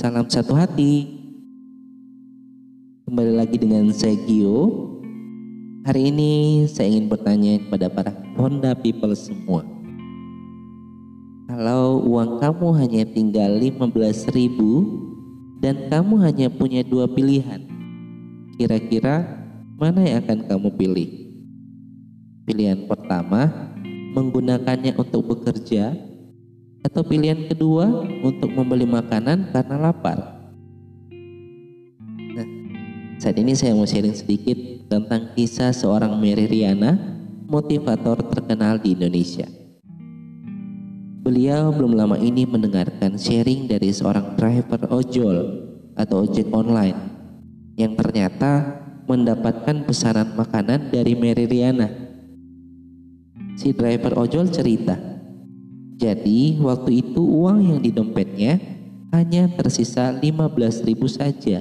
Salam satu hati. Kembali lagi dengan saya Gio. Hari ini saya ingin bertanya kepada para Honda people semua. Kalau uang kamu hanya tinggal 15 ribu dan kamu hanya punya dua pilihan, kira-kira mana yang akan kamu pilih? Pilihan pertama, menggunakannya untuk bekerja atau pilihan kedua untuk membeli makanan karena lapar. Nah, saat ini saya mau sharing sedikit tentang kisah seorang Mary Riana, motivator terkenal di Indonesia. Beliau belum lama ini mendengarkan sharing dari seorang driver ojol atau ojek online yang ternyata mendapatkan pesanan makanan dari Mary Riana. Si driver ojol cerita, jadi waktu itu uang yang di dompetnya hanya tersisa 15 ribu saja.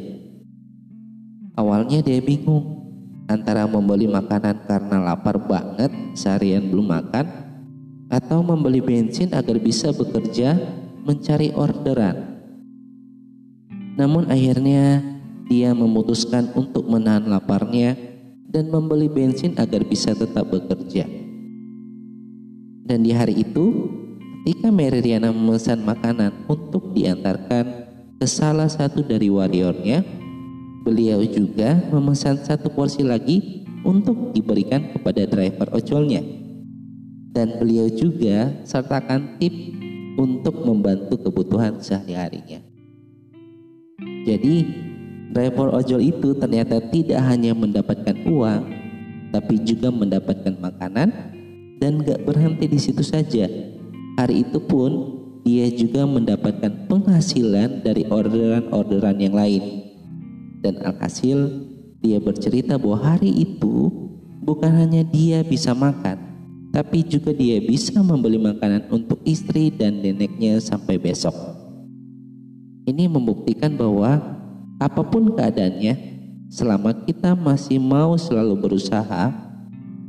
Awalnya dia bingung antara membeli makanan karena lapar banget seharian belum makan atau membeli bensin agar bisa bekerja mencari orderan. Namun akhirnya dia memutuskan untuk menahan laparnya dan membeli bensin agar bisa tetap bekerja. Dan di hari itu Ketika Mary Riana memesan makanan untuk diantarkan ke salah satu dari warriornya, beliau juga memesan satu porsi lagi untuk diberikan kepada driver ojolnya. Dan beliau juga sertakan tip untuk membantu kebutuhan sehari-harinya. Jadi, driver ojol itu ternyata tidak hanya mendapatkan uang, tapi juga mendapatkan makanan dan gak berhenti di situ saja Hari itu pun dia juga mendapatkan penghasilan dari orderan-orderan yang lain. Dan alhasil dia bercerita bahwa hari itu bukan hanya dia bisa makan, tapi juga dia bisa membeli makanan untuk istri dan neneknya sampai besok. Ini membuktikan bahwa apa pun keadaannya, selama kita masih mau selalu berusaha,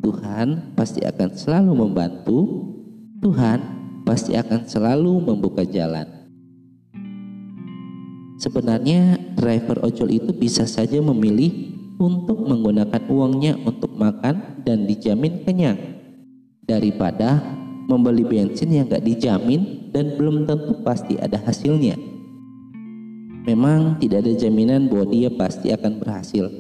Tuhan pasti akan selalu membantu. Tuhan pasti akan selalu membuka jalan. Sebenarnya driver ojol itu bisa saja memilih untuk menggunakan uangnya untuk makan dan dijamin kenyang daripada membeli bensin yang gak dijamin dan belum tentu pasti ada hasilnya. Memang tidak ada jaminan bahwa dia pasti akan berhasil,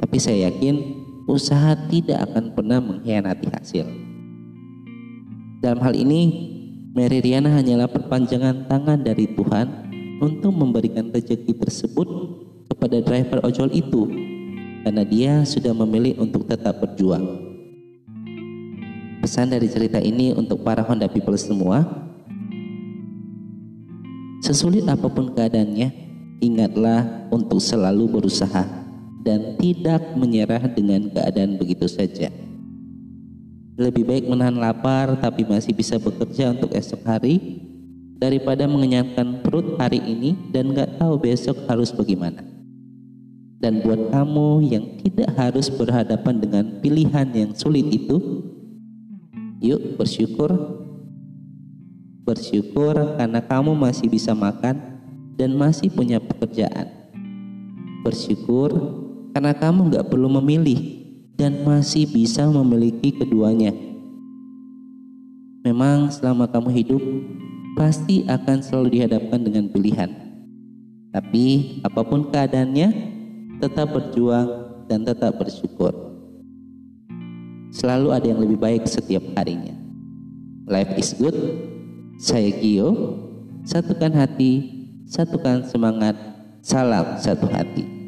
tapi saya yakin usaha tidak akan pernah mengkhianati hasil. Dalam hal ini, Mary Riana hanyalah perpanjangan tangan dari Tuhan untuk memberikan rezeki tersebut kepada driver ojol itu karena dia sudah memilih untuk tetap berjuang. Pesan dari cerita ini untuk para Honda people semua, sesulit apa pun keadaannya, ingatlah untuk selalu berusaha dan tidak menyerah dengan keadaan begitu saja. Lebih baik menahan lapar tapi masih bisa bekerja untuk esok hari daripada mengenyangkan perut hari ini dan gak tahu besok harus bagaimana. Dan buat kamu yang tidak harus berhadapan dengan pilihan yang sulit itu, yuk bersyukur. Bersyukur karena kamu masih bisa makan dan masih punya pekerjaan. Bersyukur karena kamu gak perlu memilih dan masih bisa memiliki keduanya. Memang selama kamu hidup pasti akan selalu dihadapkan dengan pilihan. Tapi apa pun keadaannya, tetap berjuang dan tetap bersyukur. Selalu ada yang lebih baik setiap harinya. Life is good. Saya Gio. Satukan hati, satukan semangat. Salam satu hati.